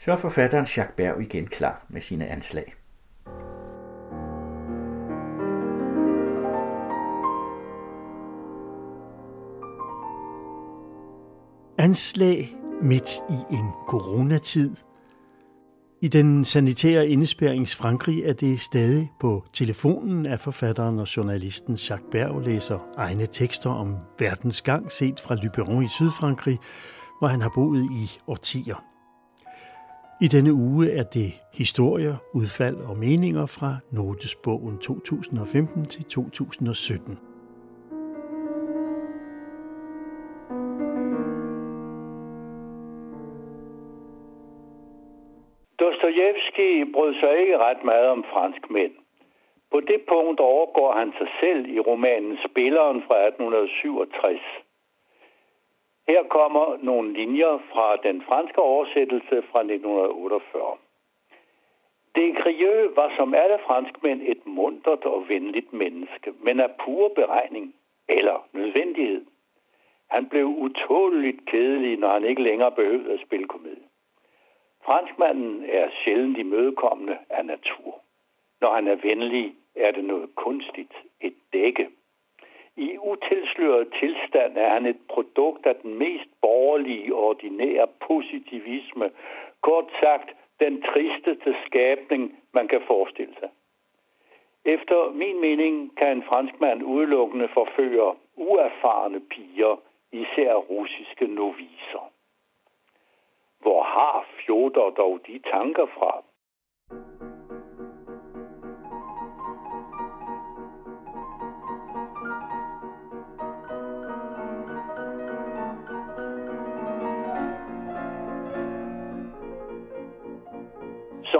Så er forfatteren Jacques Berg igen klar med sine anslag. Anslag midt i en coronatid. I den sanitære indespærings Frankrig er det stadig på telefonen, at forfatteren og journalisten Jacques Berg læser egne tekster om verdens gang set fra Lyberon i Sydfrankrig, hvor han har boet i årtier. I denne uge er det historier, udfald og meninger fra Notesbogen 2015 til 2017. Dostojevski brød sig ikke ret meget om fransk mænd. På det punkt overgår han sig selv i romanen Spilleren fra 1867. Her kommer nogle linjer fra den franske oversættelse fra 1948. Det Grieux var som alle franskmænd et mundret og venligt menneske, men af pur beregning eller nødvendighed. Han blev utåligt kedelig, når han ikke længere behøvede at spille komedie. Franskmanden er sjældent imødekommende af natur. Når han er venlig, er det noget kunstigt, et dække. I utilsløret tilstand er han et produkt af den mest borgerlige, ordinære positivisme. Kort sagt, den tristeste skabning, man kan forestille sig. Efter min mening kan en franskmand udelukkende forføre uerfarne piger, især russiske noviser. Hvor har Fjodor dog de tanker fra?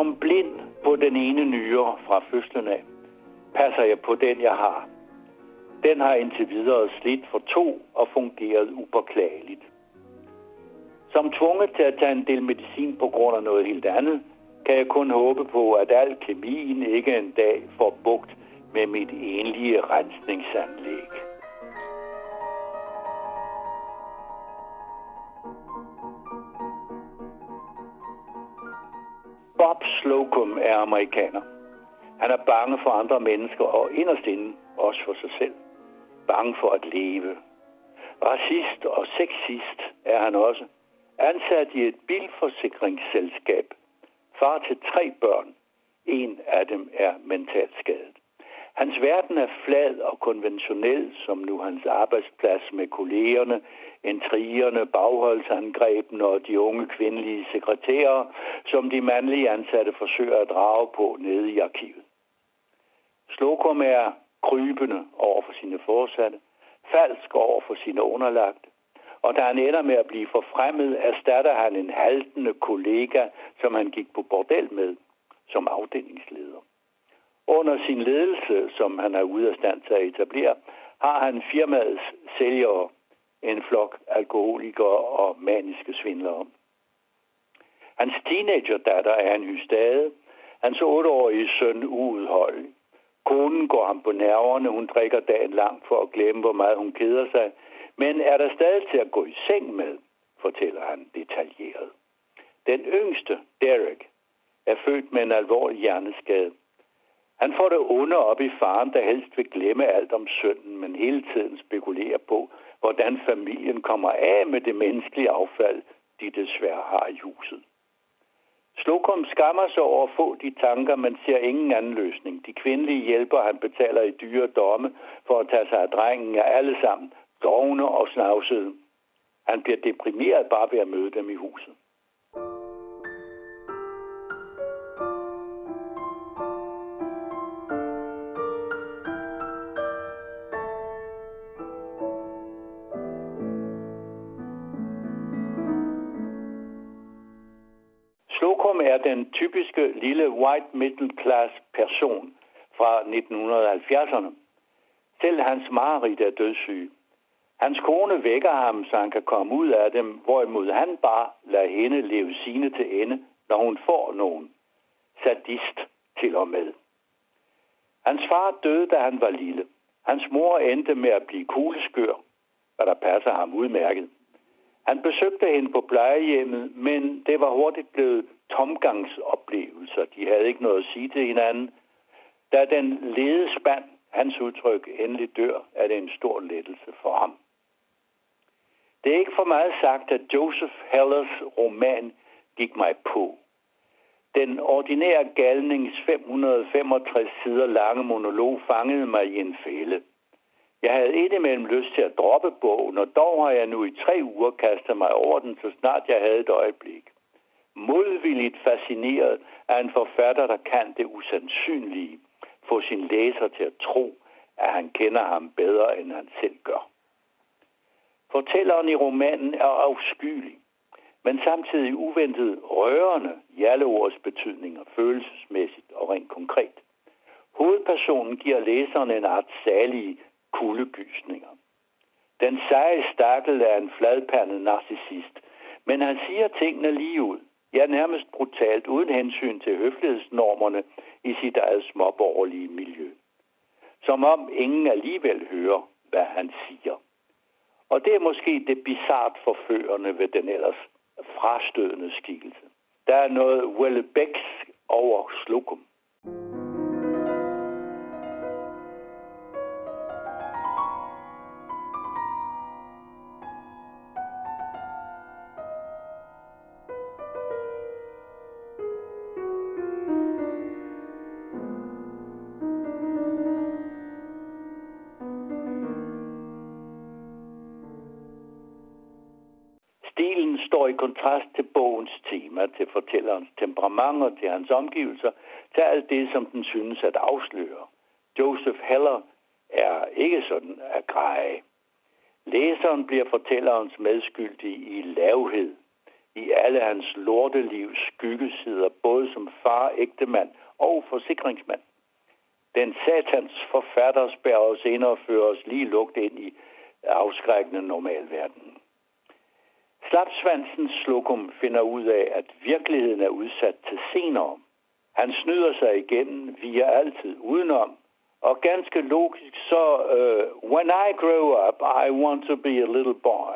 Som blind på den ene nyre fra fødslen af, passer jeg på den, jeg har. Den har indtil videre slidt for to og fungeret upåklageligt. Som tvunget til at tage en del medicin på grund af noget helt andet, kan jeg kun håbe på, at al kemien ikke en dag får bugt med mit enlige rensningsanlæg. Bob Slocum er amerikaner. Han er bange for andre mennesker og inderst inde også for sig selv. Bange for at leve. Racist og sexist er han også. Ansat i et bilforsikringsselskab. Far til tre børn. En af dem er mentalt skadet. Hans verden er flad og konventionel, som nu hans arbejdsplads med kollegerne, intrigerne, bagholdsangrebene og de unge kvindelige sekretærer, som de mandlige ansatte forsøger at drage på nede i arkivet. Slokum er krybende over for sine forsatte, falsk over for sine underlagte, og da han ender med at blive forfremmet, erstatter han en haltende kollega, som han gik på bordel med, som afdelingsleder. Under sin ledelse, som han er ude af stand til at etablere, har han firmaets sælgere, en flok alkoholikere og maniske svindlere. Hans teenagerdatter er en hystade. Hans otteårige søn uudhold. Konen går ham på nerverne. Hun drikker dagen lang for at glemme, hvor meget hun keder sig. Men er der stadig til at gå i seng med, fortæller han detaljeret. Den yngste, Derek, er født med en alvorlig hjerneskade. Han får det onde op i faren, der helst vil glemme alt om sønnen, men hele tiden spekulerer på, hvordan familien kommer af med det menneskelige affald, de desværre har i huset. Slocum skammer sig over at få de tanker, men ser ingen anden løsning. De kvindelige hjælper, han betaler i dyre domme for at tage sig af drengen, er alle sammen dogne og snavsede. Han bliver deprimeret bare ved at møde dem i huset. Typiske lille white middle class person fra 1970'erne. Selv hans mareridt er dødssyg. Hans kone vækker ham, så han kan komme ud af dem, hvorimod han bare lader hende leve sine til ende, når hun får nogen. Sadist til og med. Hans far døde, da han var lille. Hans mor endte med at blive kugleskør, hvad der passer ham udmærket. Han besøgte hende på plejehjemmet, men det var hurtigt blevet tomgangsoplevelser. De havde ikke noget at sige til hinanden. Da den ledespand, hans udtryk, endelig dør, er det en stor lettelse for ham. Det er ikke for meget sagt, at Joseph Hellers roman gik mig på. Den ordinære galnings 565 sider lange monolog fangede mig i en fælde. Jeg havde indimellem lyst til at droppe bogen, og dog har jeg nu i tre uger kastet mig over den, så snart jeg havde et øjeblik. Modvilligt fascineret af en forfatter, der kan det usandsynlige, få sin læser til at tro, at han kender ham bedre, end han selv gør. Fortælleren i romanen er afskyelig, men samtidig uventet rørende i alle ords betydninger, følelsesmæssigt og rent konkret. Hovedpersonen giver læseren en art særlige kuldegysninger. Den seje stakkel er en fladpandet narcissist, men han siger tingene lige ud. Ja, nærmest brutalt, uden hensyn til høflighedsnormerne i sit eget småborgerlige miljø. Som om ingen alligevel hører, hvad han siger. Og det er måske det bizart forførende ved den ellers frastødende skikkelse. Der er noget Wellebeck's over Slukum. Kontrast til bogens tema, til fortællerens temperament og til hans omgivelser, til alt det, som den synes at afsløre. Joseph Heller er ikke sådan at greje. Læseren bliver fortællerens medskyldig i lavhed, i alle hans lortelivs skyggesider, både som far, ægtemand og forsikringsmand. Den satans forfatter spærer os ind og fører os lige lugt ind i afskrækkende normalverdenen. Slapsvansens slukum finder ud af, at virkeligheden er udsat til senere. Han snyder sig igennem via altid udenom, og ganske logisk så, uh, when I grow up, I want to be a little boy.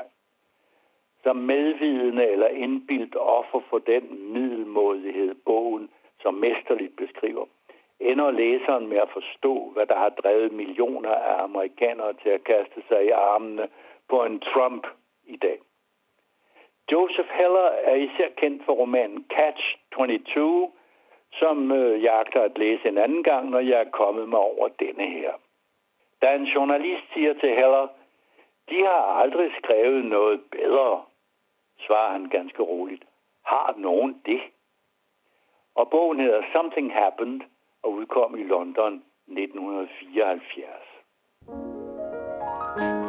Som medvidende eller indbildt offer for den middelmådighed, bogen som mesterligt beskriver, ender læseren med at forstå, hvad der har drevet millioner af amerikanere til at kaste sig i armene på en Trump i dag. Joseph Heller er især kendt for romanen Catch 22, som øh, jeg agter at læse en anden gang, når jeg er kommet mig over denne her. Da en journalist siger til Heller, de har aldrig skrevet noget bedre, svarer han ganske roligt. Har nogen det? Og bogen hedder Something Happened og udkom i London 1974. Nu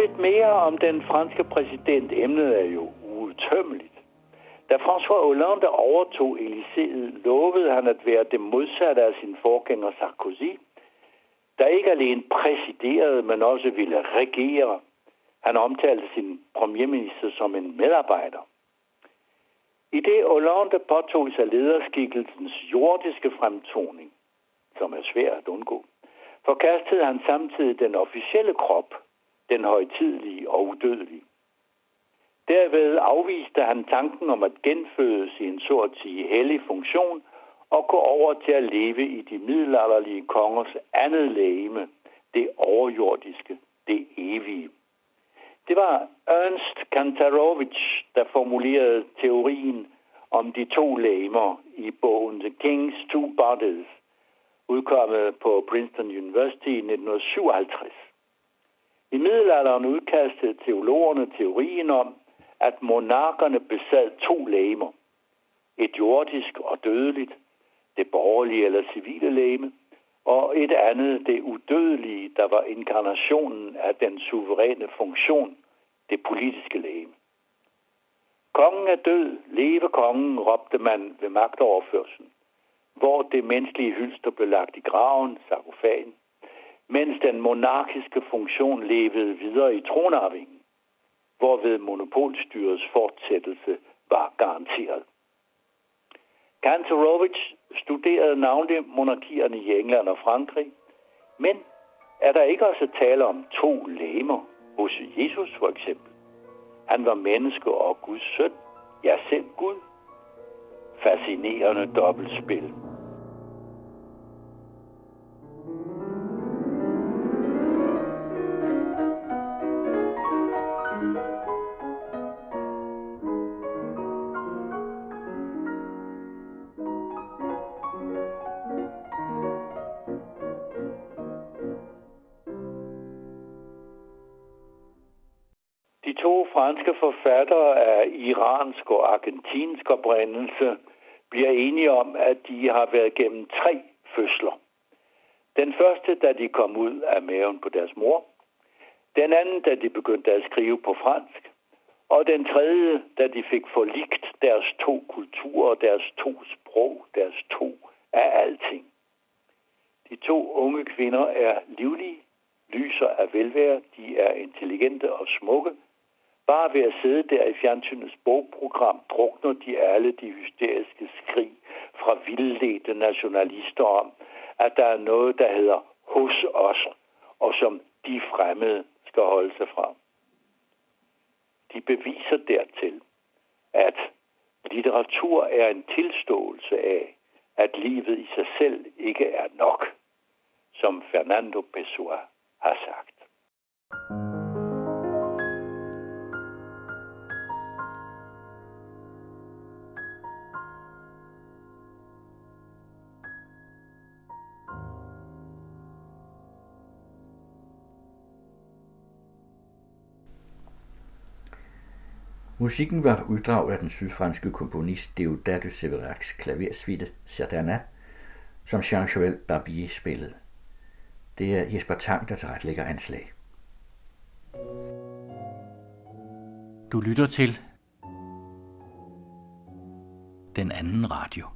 lidt mere om den franske præsident. Emnet er jo uudtømmeligt. Da François Hollande overtog Elysée, lovede han at være det modsatte af sin forgænger Sarkozy, der ikke alene præsiderede, men også ville regere. Han omtalte sin premierminister som en medarbejder. I det Hollande påtog sig lederskikkelsens jordiske fremtoning, som er svær at undgå, forkastede han samtidig den officielle krop – den højtidlige og udødelige. Derved afviste han tanken om at genfødes i en så at sige hellig funktion og gå over til at leve i de middelalderlige kongers andet lægeme, det overjordiske, det evige. Det var Ernst Kantarovich, der formulerede teorien om de to lægemer i bogen The King's Two Bodies, udkommet på Princeton University i 1957. I middelalderen udkastede teologerne teorien om, at monarkerne besad to lægemer. Et jordisk og dødeligt, det borgerlige eller civile lægeme, og et andet, det udødelige, der var inkarnationen af den suveræne funktion, det politiske lægeme. Kongen er død, leve kongen, råbte man ved magtoverførselen, hvor det menneskelige hylster blev lagt i graven, sarkofagen, mens den monarkiske funktion levede videre i tronarvingen, hvorved monopolstyrets fortsættelse var garanteret. Kantorowicz studerede navnlig monarkierne i England og Frankrig, men er der ikke også tale om to læmer hos Jesus for eksempel? Han var menneske og Guds søn, ja selv Gud. Fascinerende dobbeltspil. To franske forfattere af iransk og argentinsk oprindelse bliver enige om, at de har været gennem tre fødsler. Den første, da de kom ud af maven på deres mor. Den anden, da de begyndte at skrive på fransk. Og den tredje, da de fik forligt deres to kulturer, deres to sprog, deres to af alting. De to unge kvinder er livlige, lyser af velvære, de er intelligente og smukke, Bare ved at sidde der i fjernsynets bogprogram, drukner de alle de hysteriske skrig fra vildledte nationalister om, at der er noget, der hedder hos os, og som de fremmede skal holde sig fra. De beviser dertil, at litteratur er en tilståelse af, at livet i sig selv ikke er nok, som Fernando Pessoa har sagt. Musikken var uddrag af den sydfranske komponist Deodat de Severacs klaversuite Sardana, som Jean-Joël Barbier spillede. Det er Jesper Tang, der tilrettelægger anslag. Du lytter til den anden radio.